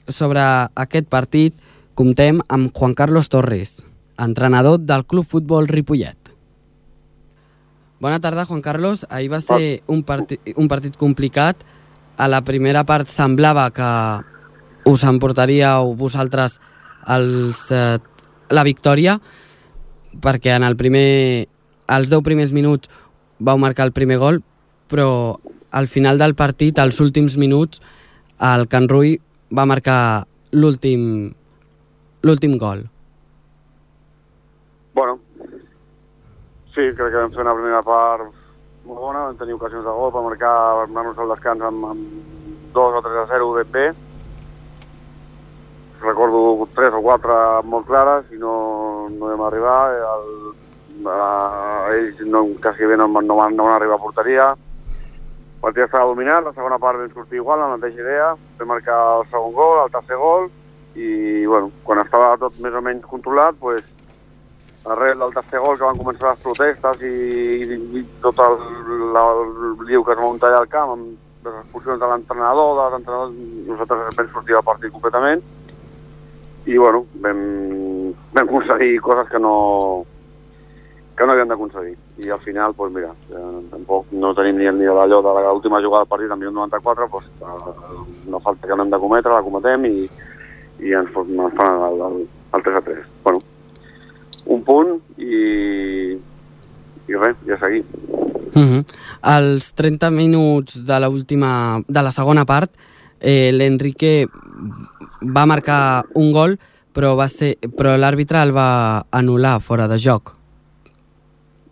sobre aquest partit, comptem amb Juan Carlos Torres, entrenador del Club Futbol Ripollet. Bona tarda, Juan Carlos. Ahir va ser un, partit, un partit complicat. A la primera part semblava que us emportaríeu vosaltres els, eh, la victòria, perquè en el primer, els 10 primers minuts vau marcar el primer gol, però al final del partit, als últims minuts, el Can Rui va marcar l'últim l'últim gol. Bueno, Sí, crec que vam fer una primera part molt bona, vam tenir ocasions de gol per marcar, per anar-nos al descans amb, amb 2 o 3 a 0 d'EP. Recordo 3 o 4 molt clares i no, no vam arribar. El, eh, ells no, quasi bé no, no, van, no van arribar a porteria. Partit estava dominat, la segona part vam sortir igual, la mateixa idea. Vam marcar el segon gol, el tercer gol, i bueno, quan estava tot més o menys controlat, pues, arrel del tercer gol que van començar les protestes i, i, i tot el, la, el liu que es va muntar allà al camp amb les expulsions de l'entrenador, de l'entrenador, nosaltres vam sortir del partit completament i bueno, vam, vam aconseguir coses que no, que no havíem d'aconseguir. I al final, doncs mira, eh, tampoc no tenim ni, ni d'allò de l'última jugada del partit amb 94, doncs, eh, no falta que no hem de cometre, la cometem i, i ens, ens fan el, el, el 3 a 3. Bueno, un punt i, i res, ja seguim. Uh -huh. Als 30 minuts de l'última de la segona part, eh, l'Enrique va marcar un gol, però va ser però l'àrbitre el va anul·lar fora de joc.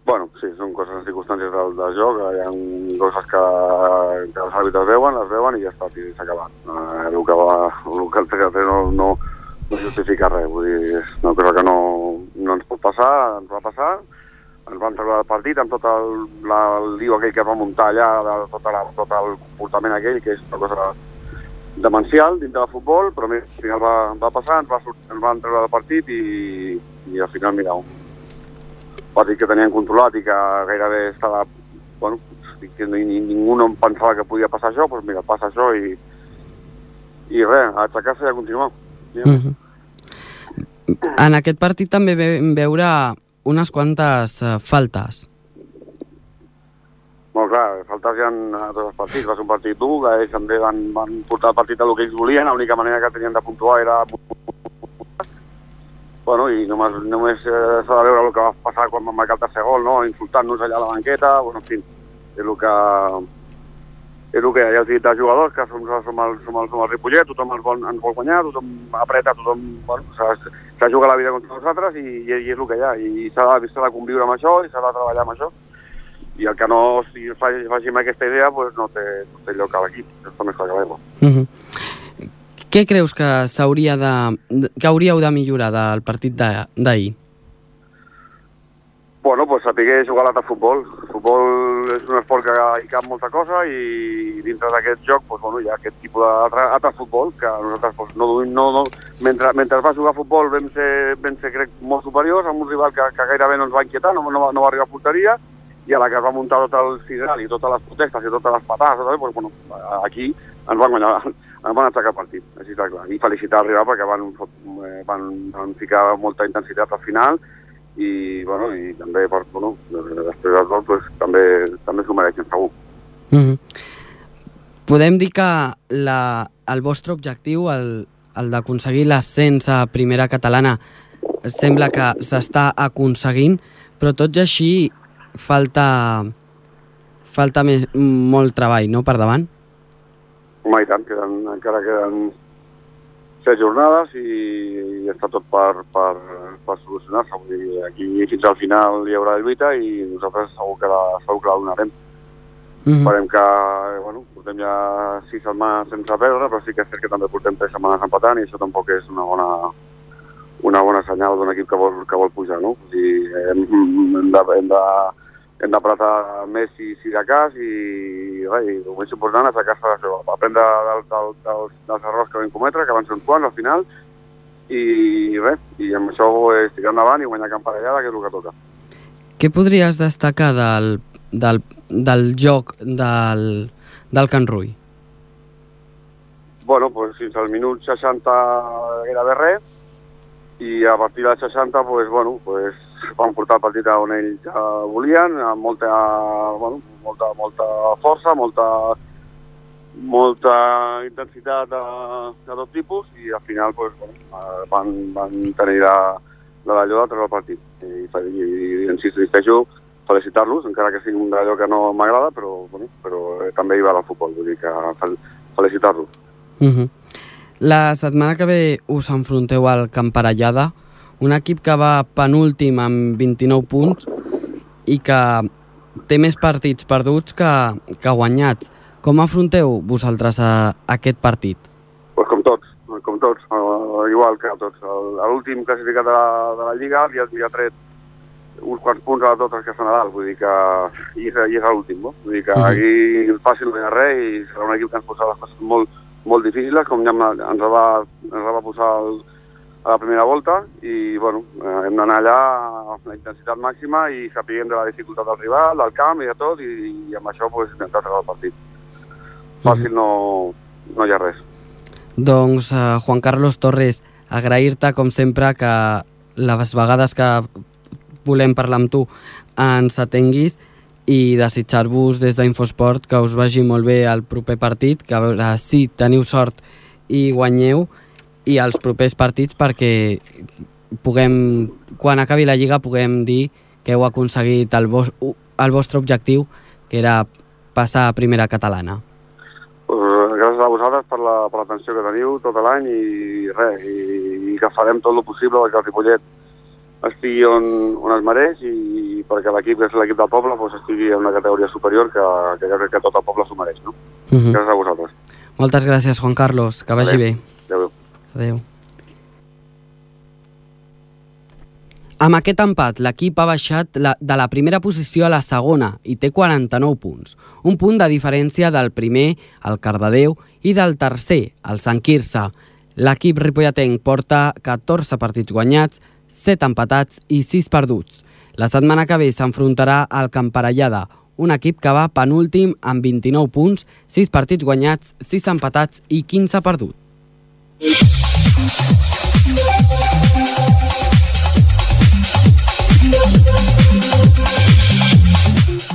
Bueno, sí, són coses, circumstàncies del, del joc, hi ha coses que, que els àrbitres veuen, les veuen i ja està, i s'ha acabat. Eh, el que va, el que el 3 no, no, no justifica res, vull dir, és una cosa que no, no ens pot passar, ens va passar, ens van treure del partit amb tot el, la, el lío aquell que es va muntar allà, de, tot, la, tot el comportament aquell, que és una cosa demencial dintre del futbol, però mira, al final va, va passar, ens, va, ens van treure del partit i, i al final, mira, un partit que tenien controlat i que gairebé estava, bueno, que ni, ningú no pensava que podia passar això, doncs mira, passa això i, i res, aixecar-se i a continuar. Ja. Mm -hmm. En aquest partit també vam veure unes quantes uh, faltes. Molt clar, faltes hi ha a tots els partits. Va ser un partit dur, que ells també van, van portar el partit a el que ells volien, l'única manera que tenien de puntuar era bueno, i només, només eh, s'ha de veure el que va passar quan van marcar el tercer gol, no? insultant-nos allà a la banqueta, bueno, en fi, és el que, és el que hi ha de jugadors, que som, som, el, som, el, som el Ripollet, tothom ens vol, ens vol guanyar, tothom apreta, tothom bueno, s'ha jugat la vida contra nosaltres i, i, i és el que hi ha, i s'ha de, de conviure amb això i s'ha de treballar amb això. i el que no si faci, faci amb aquesta idea pues, no, té, no té lloc a l'equip, està més clar que l'aigua. Uh -huh. Què creus que s'hauria de... que hauríeu de millorar del partit d'ahir? Bueno, pues saber jugar l'altre futbol. El futbol és un esport que hi cap molta cosa i dintre d'aquest joc pues, bueno, hi ha aquest tipus d'altre altre futbol que nosaltres pues, no, no, no, mentre, mentre va jugar a futbol vam ser, vam ser crec, molt superiors amb un rival que, que gairebé no ens va inquietar, no, no, va, no va arribar a porteria i a la que es va muntar tot el sideral i totes les protestes i totes les patades, tot, pues, bueno, aquí ens van guanyar, ens van atacar partit, així està clar. I felicitar el rival perquè van, eh, van, van ficar molta intensitat al final i, bueno, i també, per, bueno, després del gol, pues, també, també s'ho mereixen, segur. Uh -huh. Podem dir que la, el vostre objectiu, el, el d'aconseguir l'ascens a primera catalana, sembla que s'està aconseguint, però tot i així falta, falta més, molt treball no, per davant. Home, i tant, queden, encara queden set jornades i, i està tot per, per, per solucionar-se. Vull dir, aquí fins al final hi haurà lluita i nosaltres segur que la, segur que la donarem. Mm Esperem que, bueno, portem ja sis setmanes sense perdre, però sí que és cert que també portem tres setmanes empatant i això tampoc és una bona, una bona senyal d'un equip que vol, que vol pujar, no? Vull dir, hem, hem de, hem de, hem d'apretar més si, si de cas i, res, i el més important és d'això, aprendre del, del, dels, dels errors que vam cometre, que van ser uns quants al final, i res, i amb això és tirar endavant i guanyar camparellada, que és el que toca. Què podries destacar del, del, del joc del, del Can Rui? Bueno, pues fins al minut 60 era de res, i a partir del 60, pues, bueno, pues, van portar el partit on ells eh, volien, amb molta, bueno, molta, molta força, molta, molta intensitat de, de tot tipus i al final pues, bueno, eh, van, van tenir la, la d'allò de treure el partit. I, i, i insisteixo, felicitar-los, encara que sigui un d'allò que no m'agrada, però, bueno, però eh, també hi va el futbol, vull dir que fel, felicitar-los. Uh -huh. La setmana que ve us enfronteu al Camparellada, un equip que va penúltim amb 29 punts i que té més partits perduts que, que guanyats. Com afronteu vosaltres a, a aquest partit? Pues com tots, com tots, uh, igual que tots. L'últim classificat de la, de la Lliga li ha, li ha tret uns quants punts a tots els que estan a dalt, vull dir que i és, i és l'últim, no? Vull dir que Mhm. aquí fàcil no hi ha res i serà un equip que ens posarà les coses molt, molt difícils, com ja ens va, ens va posar el, a la primera volta i bueno, eh, hem d'anar allà amb la intensitat màxima i sapiguem de la dificultat del rival, del camp i de tot i, i amb això pues, intentar treure el partit. Fàcil no, no hi ha res. Doncs, eh, Juan Carlos Torres, agrair-te, com sempre, que les vegades que volem parlar amb tu ens atenguis i desitjar-vos des d'Infosport que us vagi molt bé el proper partit, que a veure si teniu sort i guanyeu, i els propers partits perquè puguem, quan acabi la Lliga puguem dir que heu aconseguit el, vos, el vostre objectiu, que era passar a primera catalana. Pues, gràcies a vosaltres per la- per l'atenció que teniu tot l'any i res, i, i que farem tot el possible perquè el Ripollet estigui on, on es mereix i perquè l'equip que és l'equip del poble pues, estigui en una categoria superior que, que jo crec que tot el poble s'ho mereix. No? Uh -huh. Gràcies a vosaltres. Moltes gràcies, Juan Carlos. Que vagi Vale. bé. Adéu. Adéu. Amb aquest empat, l'equip ha baixat la, de la primera posició a la segona i té 49 punts. Un punt de diferència del primer, el Cardedeu, i del tercer, el Sant Quirze. L'equip ripolletenc porta 14 partits guanyats, 7 empatats i 6 perduts. La setmana que ve s'enfrontarà al Camparellada, un equip que va penúltim amb 29 punts, 6 partits guanyats, 6 empatats i 15 perduts.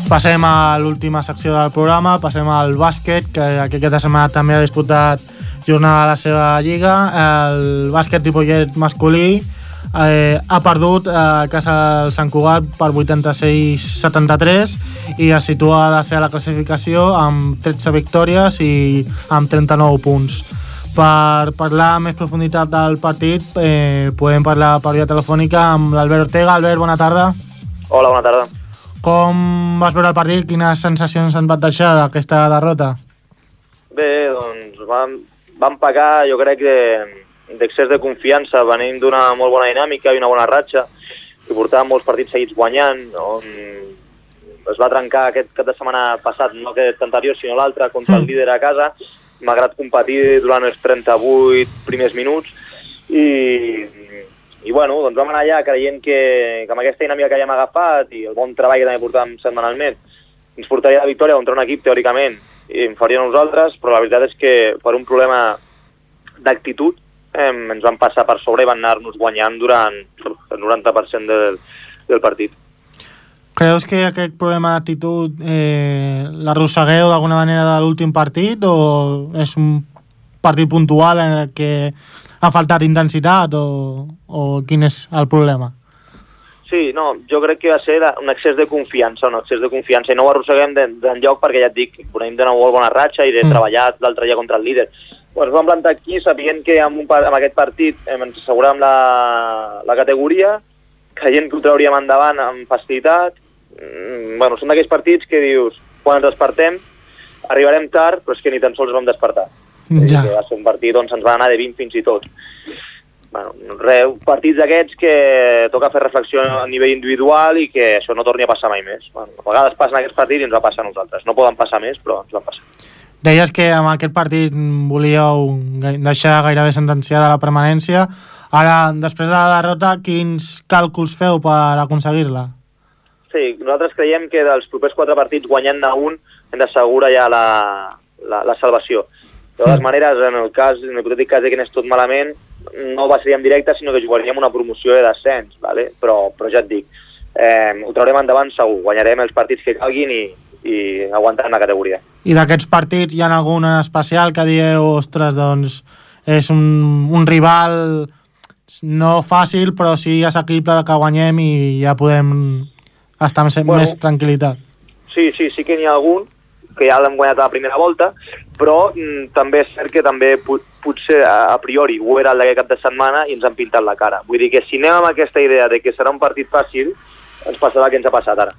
Passem a l'última secció del programa, passem al bàsquet, que aquesta setmana també ha disputat jornada de la seva lliga. El bàsquet Ripollet masculí eh, ha perdut eh, a casa del Sant Cugat per 86-73 i es situa a a la classificació amb 13 victòries i amb 39 punts. Per parlar amb més profunditat del partit eh, podem parlar per via telefònica amb l'Albert Ortega. Albert, bona tarda. Hola, bona tarda. Com vas veure el partit? Quines sensacions et va deixar d'aquesta derrota? Bé, doncs vam, vam pagar, jo crec, de- d'excés de confiança, venim d'una molt bona dinàmica i una bona ratxa, i portàvem molts partits seguits guanyant, on es va trencar aquest cap de setmana passat, no aquest anterior, sinó l'altre, contra el Mm. líder a casa, malgrat competir durant els 38 primers minuts, i, i bueno, doncs vam anar allà creient que, que amb aquesta dinàmica que havíem agafat i el bon treball que també portàvem setmanalment ens portaria la victòria contra un equip teòricament inferior a nosaltres, però la veritat és que per un problema d'actitud eh, ens van passar per sobre i van anar-nos guanyant durant el 90% del, del partit. Creus que aquest problema d'actitud eh, l'arrossegueu d'alguna manera de l'últim partit o és un partit puntual en el que ha faltat intensitat o, o quin és el problema? Sí, no, jo crec que va ser un excés de confiança, un excés de confiança, i no ho arrosseguem d'en- d'enlloc perquè ja et dic, venim d'una molt bona ratxa i de Mm. treballar l'altre dia contra el líder. Ens vam plantar aquí sabent que amb, un, amb aquest partit eh, ens asseguràvem la, la categoria, creient que ho trauríem endavant amb facilitat. Mm, bueno, són d'aquells partits que dius, quan ens despertem, arribarem tard, però és que ni tan sols vam despertar. Ja. Que va ser un partit on se'ns va anar de 20 fins i tot. Bueno, res, partits d'aquests que toca fer reflexió a nivell individual i que això no torni a passar mai més. Bueno, a vegades passen aquests partits i ens va passar a nosaltres. No poden passar més, però ens va passar. Deies que amb aquest partit volíeu deixar gairebé sentenciada la permanència. Ara, després de la derrota, quins càlculs feu per aconseguir-la? Sí, nosaltres creiem que dels propers quatre partits guanyant a un hem d'assegurar ja la, la, la salvació. De totes maneres, en el cas, en l'hipotètic cas de que anés tot malament, no passaríem directe, sinó que jugaríem una promoció de descens, ¿vale? però, però ja et dic, eh, ho traurem endavant segur, guanyarem els partits que calguin i, i aguantarem la categoria. I d'aquests partits hi ha algun en especial que dieu, ostres, doncs és un, un rival no fàcil, però sí assequible que guanyem i ja podem estar amb Bueno. més tranquil·litat. Sí, sí, sí que n'hi ha algun que ja l'hem guanyat a la primera volta, però mm, també és cert que també pot, potser a, a priori ho era el d'aquest cap de setmana i ens han pintat la cara. Vull dir que si anem amb aquesta idea de que serà un partit fàcil, ens passarà el que ens ha passat ara.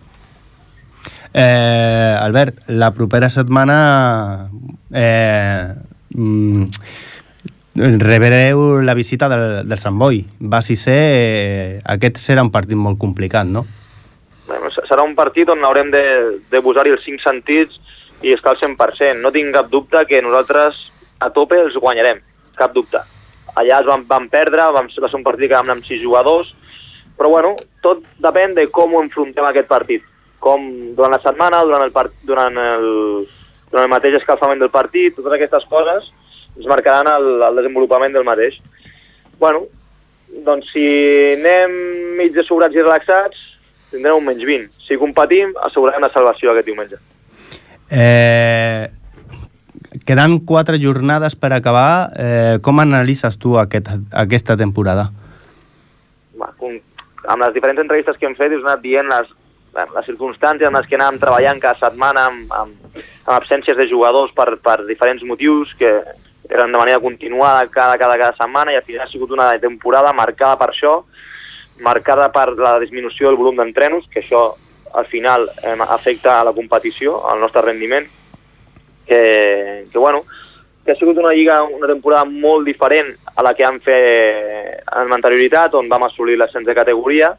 Eh, Albert, la propera setmana eh, mm, rebreu la visita del, del Sant Boi. Va si ser, eh, aquest serà un partit molt complicat, no? Serà un partit on haurem de, de posar-hi els cinc sentits i estar al 100%. No tinc cap dubte que nosaltres a tope els guanyarem, cap dubte. Allà els vam, vam perdre, vam, va ser un partit que vam anar amb sis jugadors, però bueno, tot depèn de com ho enfrontem aquest partit. Com durant la setmana, durant el, part, durant el, durant el mateix escalfament del partit, totes aquestes coses ens marcaran el, el desenvolupament del mateix. Bueno, doncs si anem mig de sobrats i relaxats, tindrem un menys 20. Si competim, assegurarem la salvació aquest diumenge. Eh, quedant quatre jornades per acabar, eh, com analitzes tu aquest, aquesta temporada? Va, com, amb les diferents entrevistes que hem fet, us he anat dient les, les circumstàncies en les que anàvem treballant cada setmana amb, amb, amb absències de jugadors per, per diferents motius que eren de manera continuada cada, cada, cada setmana i al final ha sigut una temporada marcada per això, marcada per la disminució del volum d'entrenos, que això al final eh, afecta a la competició, al nostre rendiment, que, que bueno, que ha sigut una lliga, una temporada molt diferent a la que vam fer en anterioritat, on vam assolir l'ascens de categoria.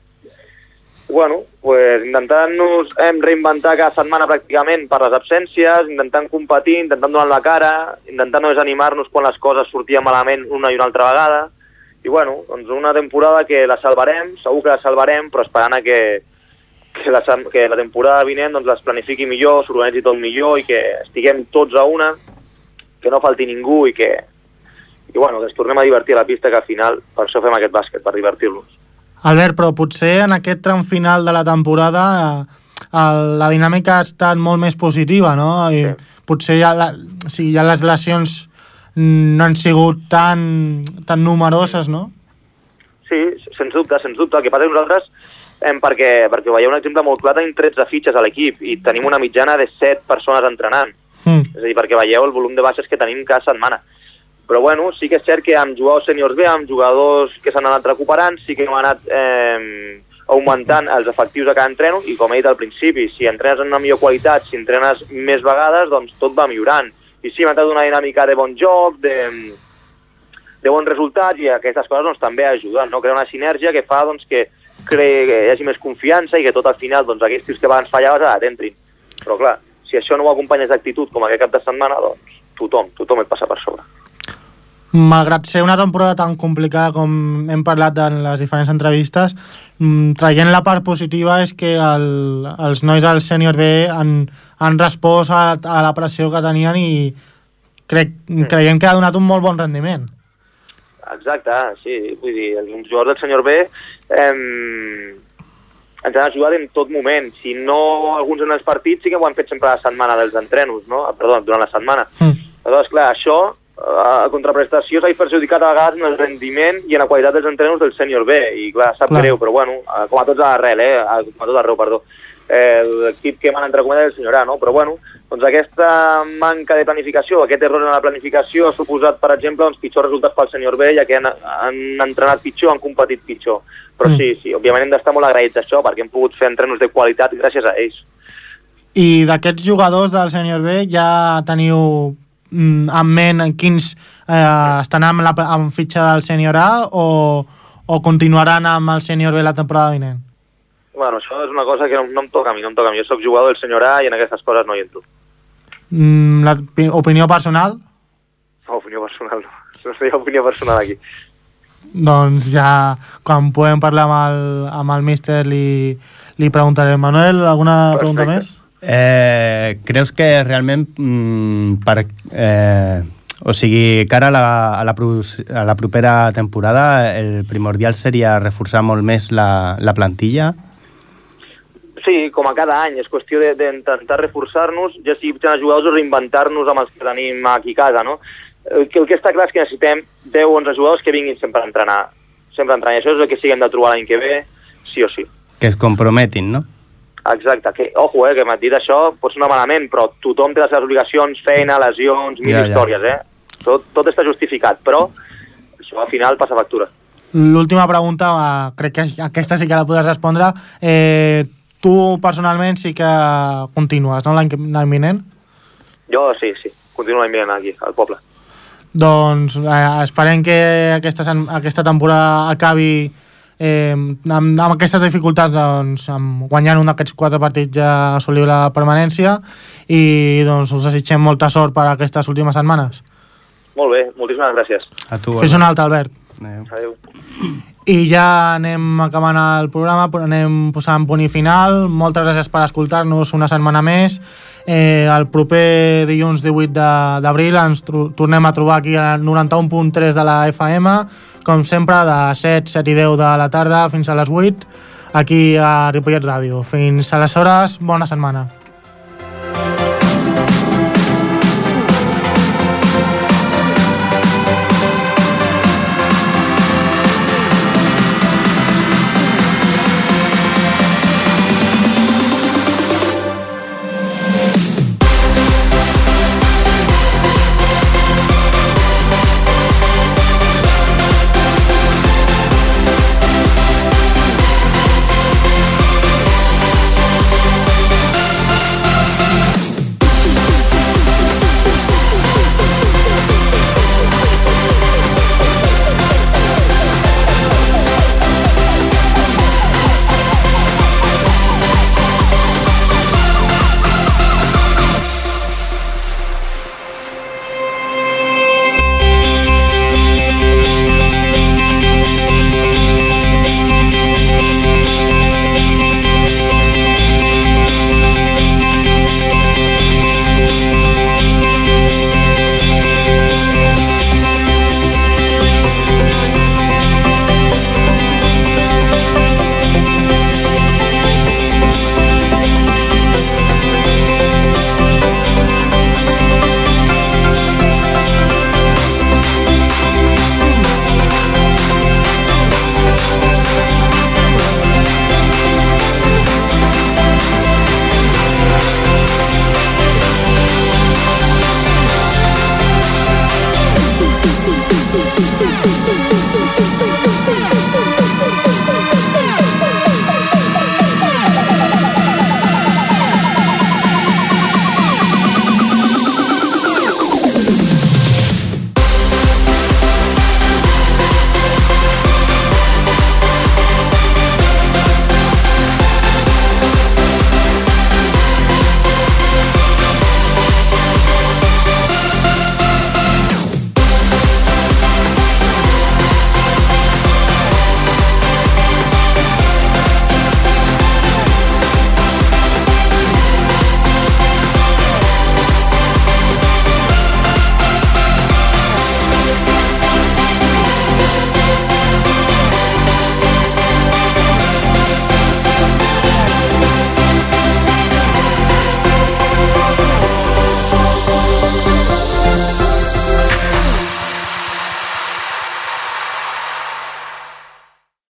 Bueno, pues intentant-nos hem reinventar cada setmana pràcticament per les absències, intentant competir, intentant donar la cara, intentant no desanimar-nos quan les coses sortien malament una i una altra vegada. I bueno, doncs una temporada que la salvarem, segur que la salvarem, però esperant a que, que, la, que la temporada vinent doncs, les planifiqui millor, s'organitzi tot millor i que estiguem tots a una, que no falti ningú i que, i bueno, que ens tornem a divertir a la pista, que al final per això fem aquest bàsquet, per divertir-nos. Albert, però potser en aquest tram final de la temporada eh, el, la dinàmica ha estat molt més positiva, no? I Sí. potser ja, la, o sigui, ja les lesions no han sigut tan, tan numeroses, no? Sí, sens dubte, sens dubte. El que passa és que nosaltres, eh, perquè, perquè veieu un exemple molt clar, tenim 13 fitxes a l'equip i tenim una mitjana de 7 persones entrenant. Mm. És a dir, perquè veieu el volum de baixes que tenim cada setmana. Però bueno, sí que és cert que amb jugadors sèniors bé, amb jugadors que s'han anat recuperant, sí que hem anat eh, augmentant els efectius de cada entreno i com he dit al principi, si entrenes en una millor qualitat, si entrenes més vegades, doncs tot va millorant. I sí, hem entrat una dinàmica de bon joc, de, de bons resultats i aquestes coses doncs, també ajuden, no? crear una sinergia que fa doncs, que, cre que hi hagi més confiança i que tot al final doncs, aquests tios que abans fallaves ara t'entrin. Però clar, si això no ho acompanyes d'actitud com aquest cap de setmana, doncs tothom, tothom et passa per sobre. Malgrat ser una temporada tan complicada com hem parlat en les diferents entrevistes, mm, traient la part positiva és que el, els nois del sènior B han, han respost a, a la pressió que tenien i crec, creiem que ha donat un molt bon rendiment. Exacte, sí, vull dir, els jugadors del senyor B eh, ens han ajudat en tot moment. Si no alguns en els partits, sí que ho han fet sempre a la setmana dels entrenos, no? Perdó, durant la setmana. Mm. Aleshores, clar, això a contraprestació s'ha perjudicat a vegades en el rendiment i en la qualitat dels entrenos del sènior B, i clar, sap clar. greu, però bueno, com a tots a l'arrel, eh? com a tot arreu, perdó, eh, l'equip que m'han entrecomandat el senyor A, no? però bueno, doncs aquesta manca de planificació, aquest error en la planificació ha suposat, per exemple, doncs, pitjors resultats pel senyor B, ja que han, han entrenat pitjor, han competit pitjor. Però mm. sí, sí, òbviament hem d'estar molt agraïts d'això, perquè hem pogut fer entrenos de qualitat gràcies a ells. I d'aquests jugadors del senyor B ja teniu en ment quins eh, estan amb, la, amb fitxa del sènior A o, o continuaran amb el sènior B la temporada vinent? Bueno, això és una cosa que no, no em toca a mi, no em toca a mi. Jo sóc jugador del senyor A i en aquestes coses no hi entro. Mm, la opinió personal? No, opinió personal no. No sé opinió personal aquí. Doncs ja, quan podem parlar amb el, amb el míster li, li preguntaré. Manuel, alguna Perfecte. pregunta més? Eh, creus que realment mm, per, eh, o sigui, cara a la, a, la, a la propera temporada el primordial seria reforçar molt més la, la plantilla? Sí, com a cada any, és qüestió d'intentar de, reforçar-nos, ja sigui els jugadors o reinventar-nos amb els que tenim aquí a casa, no? El que, el que està clar és que necessitem 10 o 11 jugadors que vinguin sempre a entrenar, sempre a entrenar, i això és el que siguem de trobar l'any que ve, sí o sí. Que es comprometin, no? Exacte, que, ojo, eh, que m'has dit això, pot sonar malament, però tothom té les seves obligacions, feina, lesions, mil ja, històries, ja. eh? Tot, tot està justificat, però això al final passa factura. L'última pregunta, crec que aquesta sí que la podràs respondre. Eh, tu personalment sí que continues, no, l'any vinent? Jo sí, sí, continuo l'any vinent aquí, al poble. Doncs eh, esperem que aquesta, aquesta temporada acabi eh, amb, amb aquestes dificultats doncs, amb, guanyant un d'aquests quatre partits ja assoliu la permanència i doncs, us desitgem molta sort per aquestes últimes setmanes. Molt bé, moltíssimes gràcies. A tu, Fes un altre, Albert. Adéu. Adéu. I ja anem acabant el programa, anem posant punt i final. Moltes gràcies per escoltar-nos una setmana més. Eh, el proper dilluns 18 d'abril ens tornem a trobar aquí al 91.3 de la FM, com sempre, de 7, 7 i 10 de la tarda fins a les 8, aquí a Ripollet Ràdio. Fins aleshores, bona setmana.